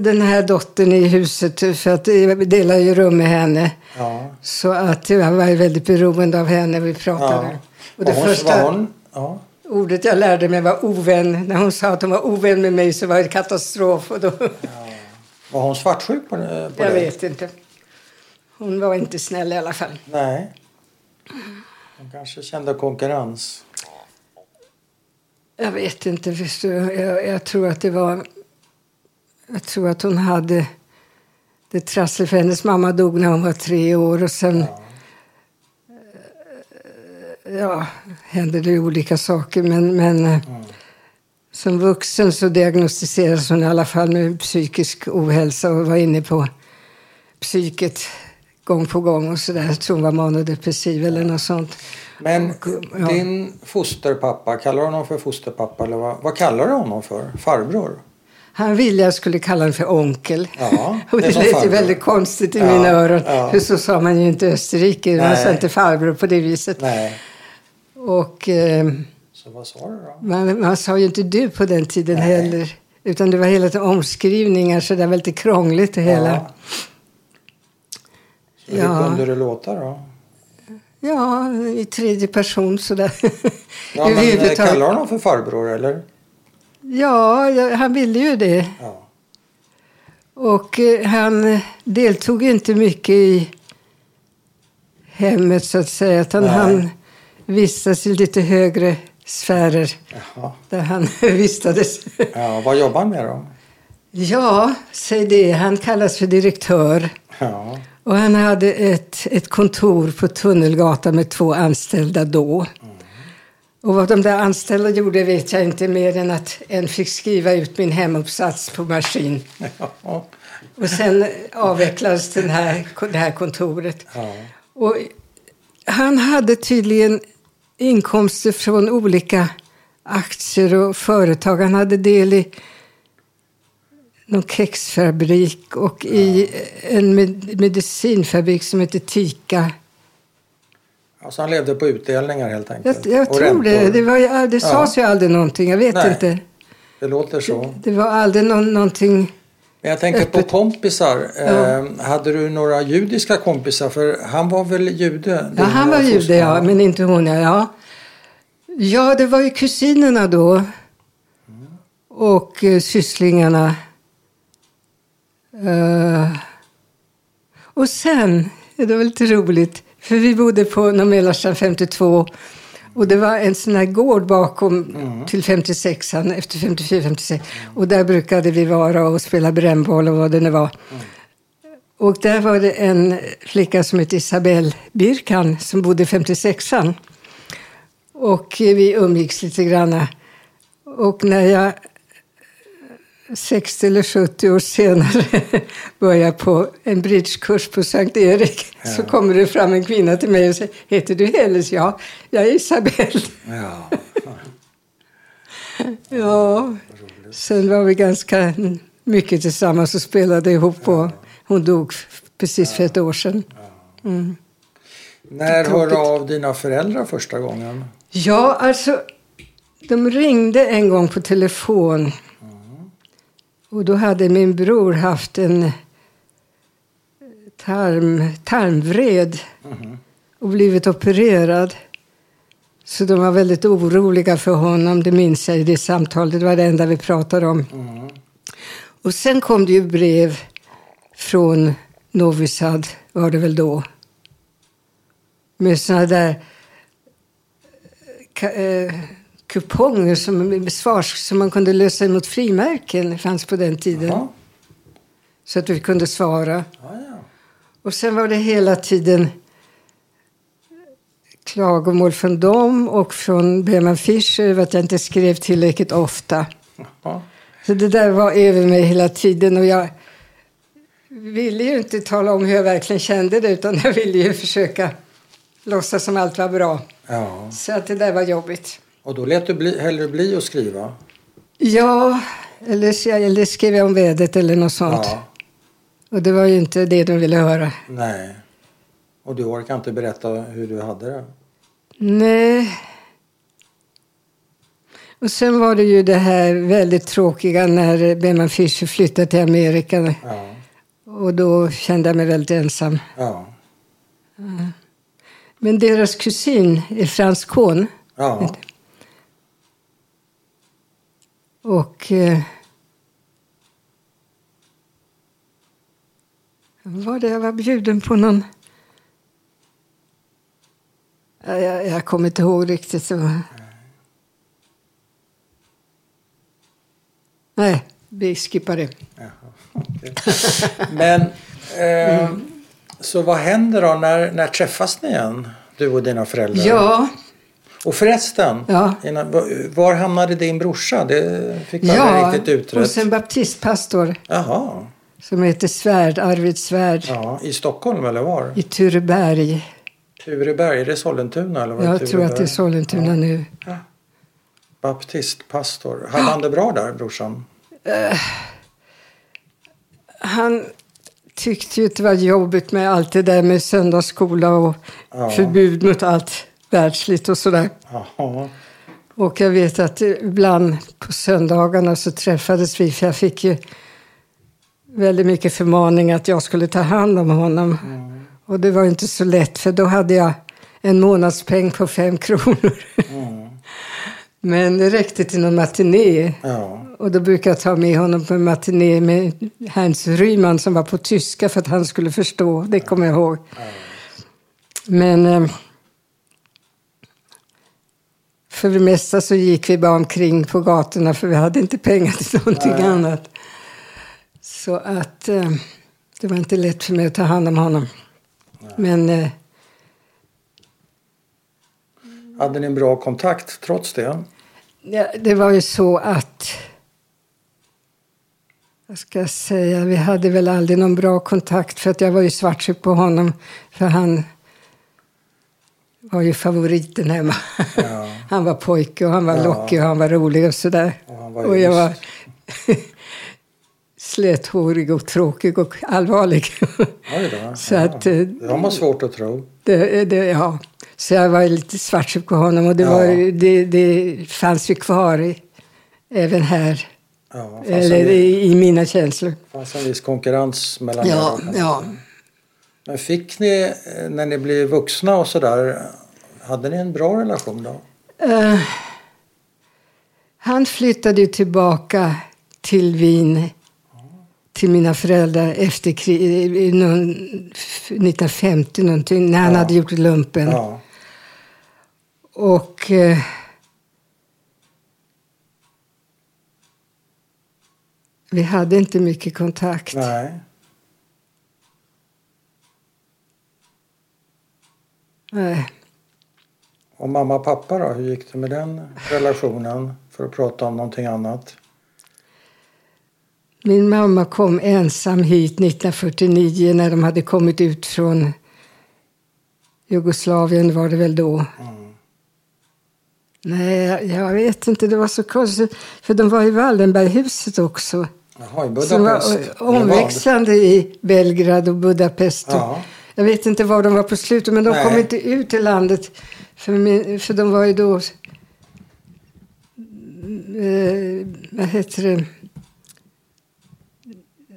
den här dottern i huset, för att jag delar ju rum med henne. ja. Så att jag var väldigt beroende av henne. Vi pratade. Ja. Och det hon, första ja. ordet jag lärde mig var ovän. När hon sa att hon var ovän med mig så var det katastrof. Och då, var hon svartsjuk på, på jag det? vet inte. Hon var inte snäll i alla fall. Nej. Hon kanske kände konkurrens. Jag vet inte. förstår du. Jag, jag tror att det var... Jag tror att hon hade det trassligt för hennes mamma dog när hon var tre år och sen eh, ja, hände det olika saker. Men, men eh, som vuxen så diagnostiserades hon i alla fall med psykisk ohälsa och var inne på psyket gång på gång och sådär. Jag tror hon var manodepressiv eller något sånt. Men Och, ja. din fosterpappa, kallar du honom för fosterpappa eller vad, vad kallar du honom för? Farbror? Han ville jag skulle kalla honom för onkel. Ja, det lät ju väldigt konstigt i Ja, mina öron. ja. För så sa man ju inte i Österrike. Man Nej. sa inte farbror på det viset. Nej. Och eh, Så vad sa du då? man, man sa ju inte du på den tiden Nej. heller. Utan det var hela tiden omskrivningar så det var lite krångligt det hela. Ja. Så Ja. Hur kunde det låta då? Ja, i tredje person sådär. Ja, men eh, kallar du honom för farbror eller? Ja, han ville ju det. Ja. Och eh, han deltog inte mycket i hemmet så att säga. Utan Nej. han vistas i lite högre sfärer Jaha. där han vistades. Ja, vad jobbar han med då? ja, säg det. Han kallas för direktör. Ja. Och han hade ett, ett kontor på Tunnelgatan med två anställda då. Och vad de där anställda gjorde vet jag inte mer än att en fick skriva ut min hemuppsats på maskin. Ja. Och sen avvecklades den här, det här kontoret. Ja. Och han hade tydligen inkomster från olika aktier och företag. Han hade del i någon kexfabrik och i en med- medicinfabrik som heter Tika. Alltså han levde på utdelningar helt Jag, enkelt. jag Och tror det. räntor. Det, var, ju- det sades ju aldrig någonting. Jag vet Nej. inte. Det låter så. Det var aldrig någon, någonting... Men jag tänker på Öppet. kompisar. Eh, hade du några judiska kompisar? För han var väl jude? Ja, han var jude, ja, men inte hon. Ja. ja. Ja, det var ju kusinerna då. Och uh, sysslingarna. Eh, och sen, det var lite roligt, för vi bodde på Norrmälarstan 52. Och det var en sån här gård bakom till 56an, efter 54-56. Och där brukade vi vara och spela brännboll och vad det nu var. Och där var det en flicka som hette Isabelle Birkan som bodde i 56an. Och vi umgicks lite grann. Och när jag 60 eller 70 år senare började på en bridgekurs på Sankt Erik så kommer det fram en kvinna till mig och säger Heter du Helles? Ja, jag är Isabelle. Ja. Ja, sen var vi ganska mycket tillsammans och spelade ihop. Och hon dog precis för ett år sedan. Mm. När hörde av dina föräldrar första gången? Ja, alltså, de ringde en gång på telefon. Och då hade min bror haft en tarm, tarmvred och blivit opererad. Så de var väldigt oroliga för honom, det minns jag i det samtalet. Det var det enda vi pratade om. Och sen kom det ju brev från Novi Sad, var det väl då. Med såna där ka- eh, kuponger som, svars, som man kunde lösa emot frimärken. Det fanns på den tiden. Ja. Så att vi kunde svara. Ja, ja. Och sen var det hela tiden klagomål från dem och från Breman Fischer över att jag inte skrev tillräckligt ofta. Ja. Så det där var över mig hela tiden och jag ville ju inte tala om hur jag verkligen kände det utan jag ville ju försöka låtsas som allt var bra. Ja. Så att det där var jobbigt. Och då lät du bli, hellre bli att skriva? Ja, eller, eller skrev jag om vädret eller något sånt. Ja. Och det var ju inte det de ville höra. Nej. Och du orkar inte berätta hur du hade det? Nej. Och sen var det ju det här väldigt tråkiga när Beman Fischer flyttade till Amerika. Ja. Och då kände jag mig väldigt ensam. Ja. Men deras kusin är Frans Kohn. Ja. Och... Eh, var det jag var bjuden på någon... Ja, Jag, jag kommer inte ihåg riktigt. Var... Nej, vi skippar det. Jaha. Men eh, så vad händer då? När, när träffas ni igen? Du och dina föräldrar? Ja, Och förresten, Ja. innan, var, hamnade din brorsa? Det fick man ja riktigt utrett. hos en baptistpastor Jaha. som heter Svärd, Arvid Svärd Ja, I Stockholm eller var? i Tureberg. Tureberg, är det Sollentuna? Eller var det Jag tror att det är Tureberg? Sollentuna nu. Baptistpastor. Hade han det bra där, brorsan? Han tyckte ju att det var jobbigt med allt det där med söndagsskola och Ja. förbud mot allt världsligt och sådär. Och jag vet att ibland på söndagarna så träffades vi för jag fick ju väldigt mycket förmaning att jag skulle ta hand om honom. Och det var inte så lätt för då hade jag en månadspeng på fem kronor. Mm. Men det räckte till någon matiné. Ja. Och då brukade jag ta med honom på en matiné med Hans Ryman som var på tyska för att han skulle förstå. Det kommer jag ihåg. Men eh, för det mesta så gick vi bara omkring på gatorna för vi hade inte pengar till någonting Nej. annat. Så att eh, det var inte lätt för mig att ta hand om honom. Men eh, Hade ni en bra kontakt trots det? Ja, det var ju så att... Vad ska jag säga? Vi hade väl aldrig någon bra kontakt för att jag var ju svartsjuk på honom. För han var ju favoriten hemma. Ja. Han var pojke och han var Ja. lockig och han var rolig och sådär. Och Och jag var släthårig och tråkig och allvarlig. Då. Så ja. att, eh, Det har man svårt att tro. Det, det, ja. Så jag var lite svartsjuk på honom och det, Ja. var, det, det fanns ju kvar i, även här. Ja, Eller en, i, i mina känslor. fanns en viss konkurrens mellan Ja, er. ja. Men fick ni, eh, när ni blev vuxna och sådär, hade ni en bra relation då? Eh, han flyttade tillbaka till Wien till mina föräldrar efter krig, i någon, 1950 någonting, när han Ja. hade gjort lumpen. Ja. Och eh, vi hade inte mycket kontakt. Nej. Nej. Och mamma och pappa då, hur gick det med den relationen? För att prata om någonting annat. Min mamma kom ensam hit 1949 när de hade kommit ut från Jugoslavien var det väl då. Mm. Nej, jag- vet inte. Det var så konstigt. För de var i Wallenberghuset också. Jaha, i Som var Budapest? omväxlande i Belgrad och Budapest. Ja. Jag vet inte var de var på slutet, men de Nej. kom inte ut i landet. För, min, för de var ju då... Eh, vad heter det?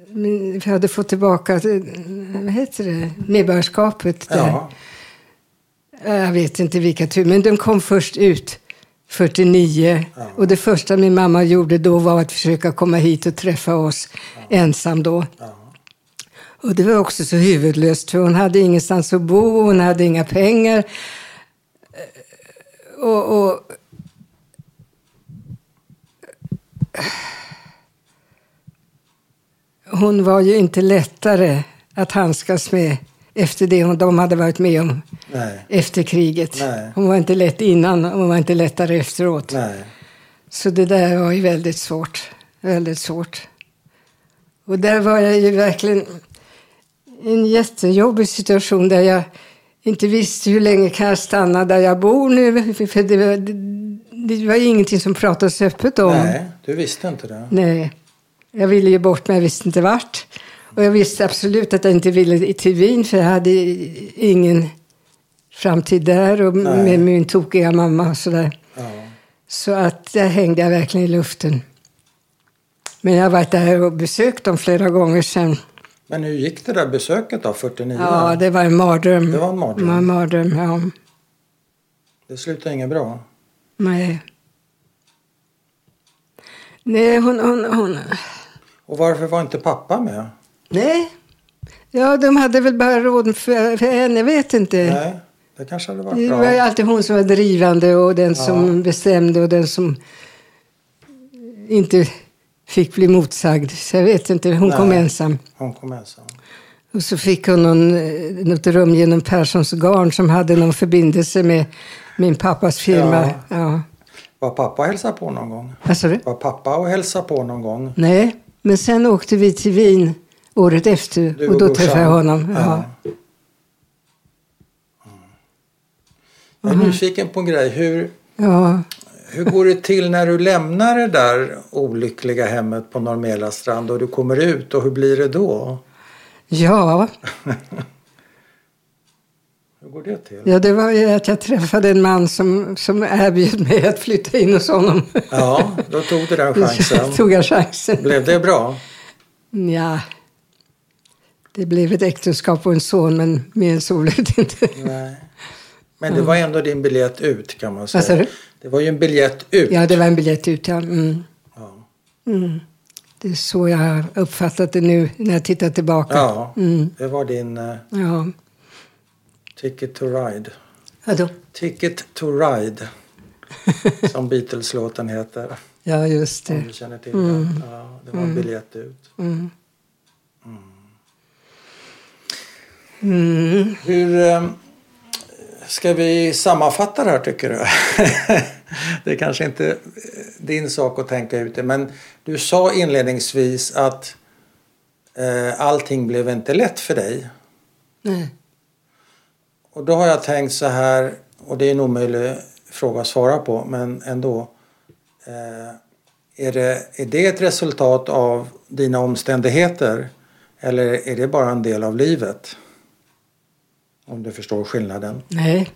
Min, vi hade fått tillbaka eh, vad heter det? medborgarskapet. Där. Ja. Jag vet inte vilka tur, men de kom först ut 49. Ja. Och det första min mamma gjorde då var att försöka komma hit och träffa oss ensam då. Ja. Och det var också så huvudlöst för hon hade ingenstans att bo, hon hade inga pengar. Eh, Och, och hon var ju inte lättare att handskas med efter det hon, de hade varit med om Nej. efter kriget. Nej. Hon var inte lätt innan, hon var inte lättare efteråt. Nej. Så det där var ju väldigt svårt. Väldigt svårt. Och där var jag ju verkligen... en jättejobbig situation där jag inte visste hur länge kan jag stanna där jag bor nu. För det var, det, var ingenting som pratades öppet om. Nej, du visste inte det. Nej. Jag ville ju bort men jag visste inte vart. Och jag visste absolut att jag inte ville till Wien för jag hade ingen framtid där och Nej. med min tokiga mamma och sådär. Ja. Så att där hängde jag verkligen i luften. Men jag har varit där och besökt dem flera gånger sen. Men hur gick det där besöket då, 49? Ja, det var en mardröm. Det var en mardröm. Det var en mardröm, ja. Det slutade inget bra. Nej. Nej, hon, hon, hon... Och varför var inte pappa med? Nej. Ja, de hade väl bara råd för, för henne, jag vet inte. Nej, det kanske hade varit Det bra. var ju alltid hon som var drivande och den som Ja. bestämde och den som inte fick bli motsagd. Så jag vet inte, hon kom Nej. ensam. Hon kom ensam. Och så fick hon någon, något rum genom Perssons garn som hade någon förbindelse med min pappas firma. Ja. Ja. Var pappa och hälsade på någon gång? Du? Var pappa och hälsade på någon gång? Nej, men sen åkte vi till Wien året efter Du och då träffade jag honom. Ja. Ja. Jag är nyfiken på en grej. Hur, Ja. Hur går det till när du lämnar det där olyckliga hemmet på Normela strand och du kommer ut och hur blir det då? ja, Hur går det till? ja, det var ju att jag träffade en man som, som erbjöd mig att flytta in hos honom. Ja, då tog du den chansen. tog jag chansen. Blev det bra? Ja, det blev ett äktenskap och en son, men mer än så blev det inte. Nej. Men det var ändå din biljett ut kan man säga. Det var ju en biljett ut. Ja, det var en biljett ut, ja. Mm. Ja. Mm. Det är så jag har uppfattat det nu när jag tittar tillbaka. Ja, Mm. det var din eh, Ja. Ticket to Ride. Vadå? Ticket to Ride. Som Beatles-låten heter. Ja, just Om det. du känner till den. Ja, det var en biljett ut. Mm. Mm. Hur eh, ska vi sammanfatta det här tycker du? det är kanske inte eh, din sak att tänka ut det. Men du sa inledningsvis att eh, allting blev inte lätt för dig. Nej. Och då har jag tänkt så här, och det är en omöjlig fråga att svara på, men ändå. Eh, är, det, är det ett resultat av dina omständigheter? Eller är det bara en del av livet? Om du förstår skillnaden. Nej.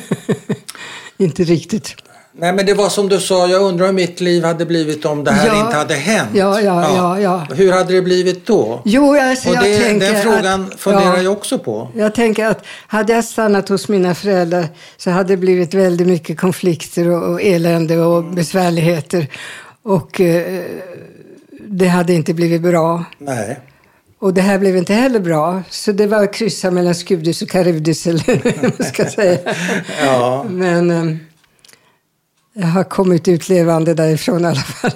inte riktigt. Nej men det var som du sa, jag undrar hur mitt liv hade blivit om det här Ja. inte hade hänt. Ja, ja, ja, ja. Hur hade det blivit då? Jo, alltså, Och jag det, tänker den frågan att, funderar ja, jag också på. Jag tänker att hade jag stannat hos mina föräldrar så hade det blivit väldigt mycket konflikter och, och elände och besvärligheter. Och eh, det hade inte blivit bra. Nej. Och det här blev inte heller bra. Så det var kryssa mellan Skudis och Karybdis eller vad man ska säga. Ja, Men eh, jag har kommit ut levande därifrån i alla fall.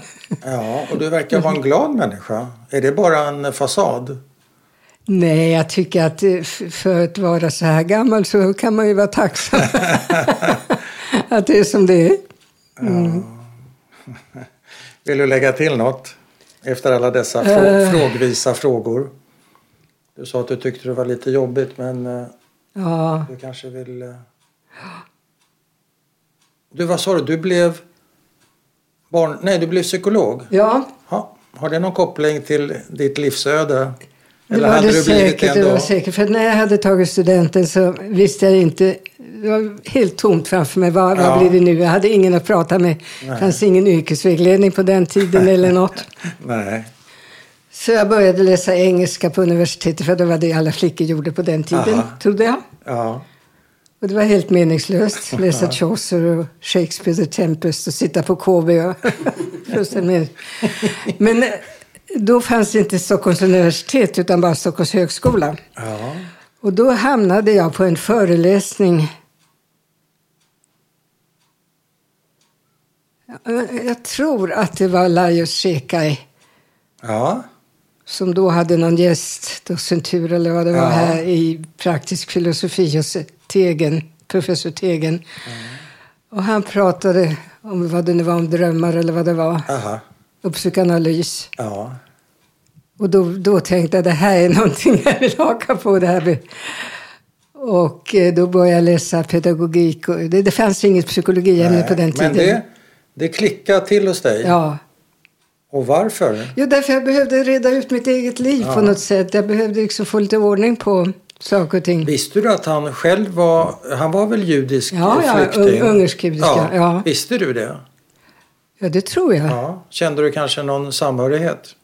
ja, och du verkar vara en glad människa. Är det bara en fasad? Nej, jag tycker att eh, för att vara så här gammal så kan man ju vara tacksam. att det är som det är. Vill du lägga till något? Efter alla dessa frå- frågvisa frågor. Du sa att du tyckte det var lite jobbigt men Ja, du kanske vill... eh, Du, vad sa du? Du blev barn... Nej, du blev psykolog. ja Ja. Har det någon koppling till ditt livsöde? det Eller var hade det du säkert. det Det var säkert. För när jag hade tagit studenten så visste jag inte. Det var helt tomt framför mig. Vad, Ja. vad blir det nu? Jag hade ingen att prata med. Det fanns ingen yrkesvägledning på den tiden eller något. Nej. Så jag började läsa engelska på universitetet för det var det alla flickor gjorde på den tiden, Aha. trodde jag. Ja. Och det var helt meningslöst. Läsa Chaucer och Shakespeare The Tempest och sitta på KB. Men, eh, då fanns det inte Stockholms universitet utan bara Stockholms högskola. Ja. Och då hamnade jag på en föreläsning. Jag- Jag tror att det var Lajos Shekai Ja. som då hade någon gäst, docentur eller vad det var Ja. här i praktisk filosofi hos Tegen, professor Tegen. Och han pratade om vad det nu var, om drömmar eller vad det var, Aha. och psykoanalys. Ja. Och då, då tänkte jag det här är någonting jag vill haka på. Det här. Och eh, då började jag läsa pedagogik. Och det, det fanns inget psykologiämne på den tiden. Men det, det klickade till hos dig? Ja. Och varför? Jo, därför jag behövde reda ut mitt eget liv Ja. på något sätt. Jag behövde liksom få lite ordning på saker och ting. Visste du att han själv var, han var väl judisk Ja, ja, flykting? un- ungersk-judiska, ja. Visste du det? Ja, det tror jag. Ja. Kände du kanske någon samhörighet?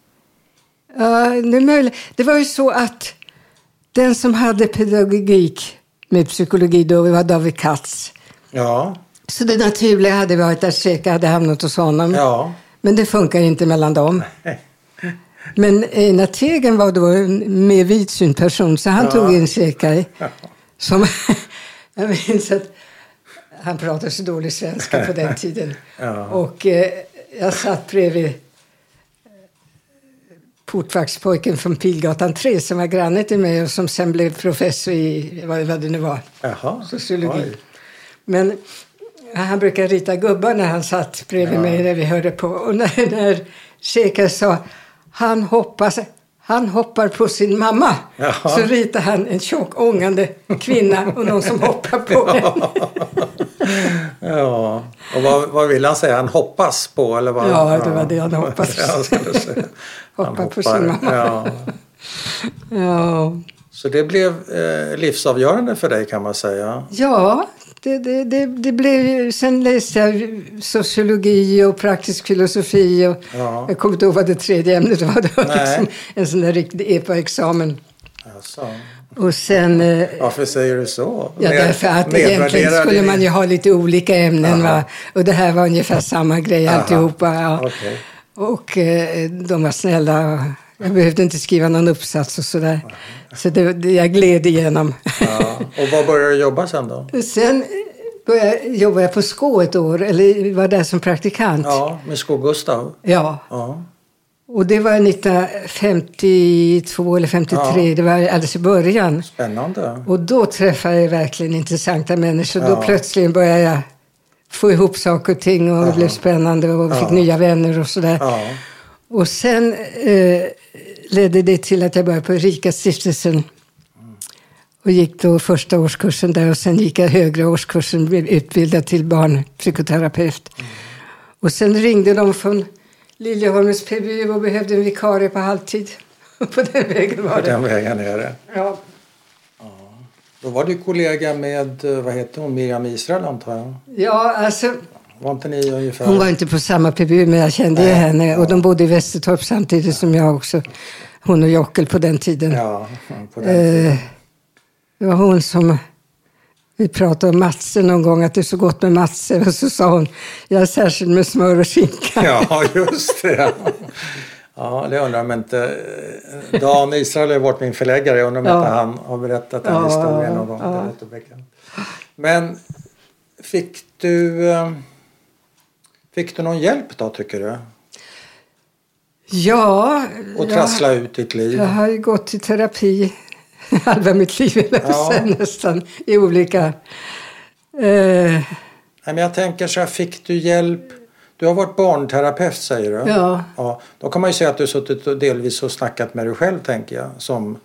Ja, det är möjligt. Det var ju så att den som hade pedagogik med psykologi då var David Katz. Ja, Så det naturliga hade varit att Sheka hade hamnat hos honom. ja. Men det funkar inte mellan dem. Men Einar Tegen var då en mer vidsynt person så han Ja. tog in Shekai. Som, jag minns att han pratade så dålig svenska på den tiden. Ja. Och eh, jag satt bredvid eh, portvaktspojken från Pilgatan 3 som var granne till mig och som sen blev professor i vad, vad det nu var. Jaha. Sociologi. Oj. Men han brukar rita gubbar när han satt bredvid Ja. mig när vi hörde på. Och när, när Sheka sa han hoppas han hoppar på sin mamma. Jaha. Så ritar han en tjock ångande kvinna och någon som hoppar på henne. Ja, och vad, vad vill han säga? Han hoppas på eller vad? Ja, det var det han hoppades. Ja. Han Hoppa på sin mamma. Ja. Ja, Så det blev eh, livsavgörande för dig kan man säga. ja det, det, det, det blev ju... Sen läste jag sociologi och praktisk filosofi. Och Ja. Jag kommer inte ihåg vad det tredje ämnet var. Det var liksom en sån där riktig EPA-examen. Alltså. Och sen... eh, Varför säger du så? Ja, Ned- därför att egentligen skulle man ju ha lite olika ämnen. Aha. Va? Och det här var ungefär samma grej Aha. alltihopa. Ja. Okej. Och eh, de var snälla. och Jag behövde inte skriva någon uppsats och sådär. Så det, det, jag gled igenom. Ja. Och vad började du jobba sen då? Sen började, jobbade jag på Skå ett år, eller var där som praktikant. Ja, med Skog-Gustav? Ja. Ja. Och det var 1952 eller 53, Ja. det var alldeles i början. Spännande. Och då träffade jag verkligen intressanta människor. Då Ja. plötsligt började jag få ihop saker och ting och det blev spännande och fick nya vänner och sådär. Ja. Och sen eh, ledde det till att jag började på Rika stiftelsen. Och gick då första årskursen där och sen gick jag högre årskursen, blev utbildad till barnpsykoterapeut. Och sen ringde de från Liljeholmens PBU och behövde en vikarie på halvtid. på den vägen var På det. den vägen är det. Ja. Då var du kollega med, eh, vad heter hon, Miriam Israel antar jag? ja, alltså Var inte ni ungefär? Hon var inte på samma PBU men jag kände ju henne och de bodde i Västertorp samtidigt som jag också. Hon och Jockel på den tiden. Ja, på den tiden. Eh, det var hon som, vi pratade om matser någon gång, att det är så gott med matser. Och så sa hon, jag är särskilt med smör och skinka. Ja, just det. Ja, det undrar om inte... eh, Dan Israel har varit min förläggare. Jag undrar om Ja. inte han har berättat den Ja, historien någon gång. ja. Men fick du... Fick du någon hjälp då, tycker du? Ja, Och jag, trassla ut ditt liv? jag har ju gått i terapi halva mitt liv, jag Ja. nästan, i olika... Eh, Nej, men jag tänker så här, fick du hjälp? Du har varit barnterapeut säger du? Ja. ja. Då kan man ju säga att du har suttit och delvis och snackat med dig själv tänker jag. Som,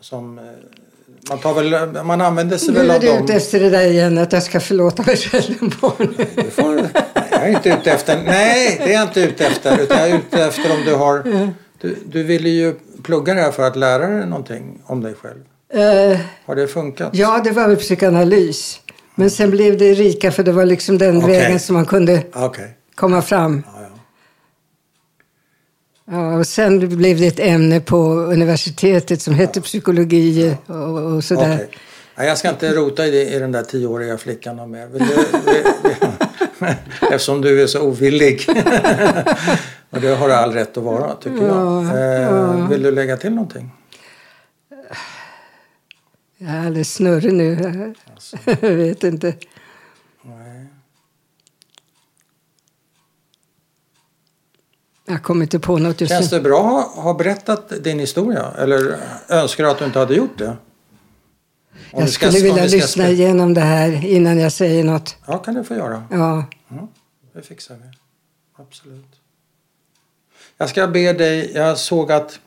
som, eh, man, tar väl, man använder sig nu väl är av du dem. ute efter det där igen, att jag ska förlåta mig själv om barnen. Du får, nej, jag är inte ute efter, nej det är jag inte ute efter. Utan jag är ute efter om du har, du, du ville ju plugga det här för att lära dig någonting om dig själv. Eh, Har det funkat? Ja, det var väl psykoanalys. Men sen blev det rika för det var liksom den Okej. vägen som man kunde Okej. komma fram. Ja, ja. Ja, och sen blev det ett ämne på universitetet som hette psykologi och, och sådär. Nej, jag ska inte rota i, det, i den där tioåriga flickan mer. Vill du, vill, vill, eftersom du är så ovillig. och det har du all rätt att vara tycker jag. Ja, Eh, ja. Vill du lägga till någonting? Jag är alldeles snurrig nu. Jag vet inte. Nej. Jag kommer inte på något just Känns det bra att ha berättat din historia? Eller önskar du att du inte hade gjort det? Om Jag ska- skulle vilja vi ska lyssna spela- igenom det här innan jag säger något. Ja, kan du få göra. Ja, Det fixar vi. Absolut. Jag ska be dig, jag såg att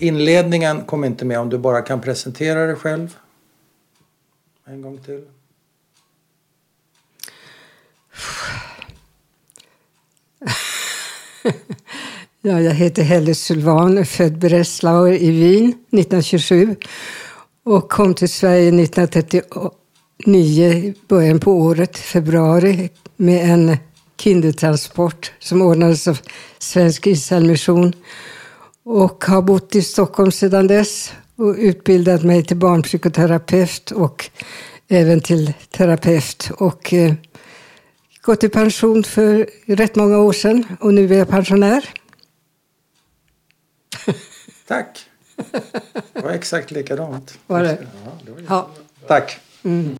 Inledningen kom inte med om du bara kan presentera dig själv. En gång till. Ja, jag heter Helle Sylvan, född Breslau i Wien 1927 och kom till Sverige 1939, början på året, februari, med en kindertransport som ordnades av Svensk Israelmission och har bott i Stockholm sedan dess och utbildat mig till barnpsykoterapeut och även till terapeut och eh, gått i pension för rätt många år sedan och nu är jag pensionär. Tack. Det var exakt likadant. Var det? Ja, det var Ja. Tack. Mm.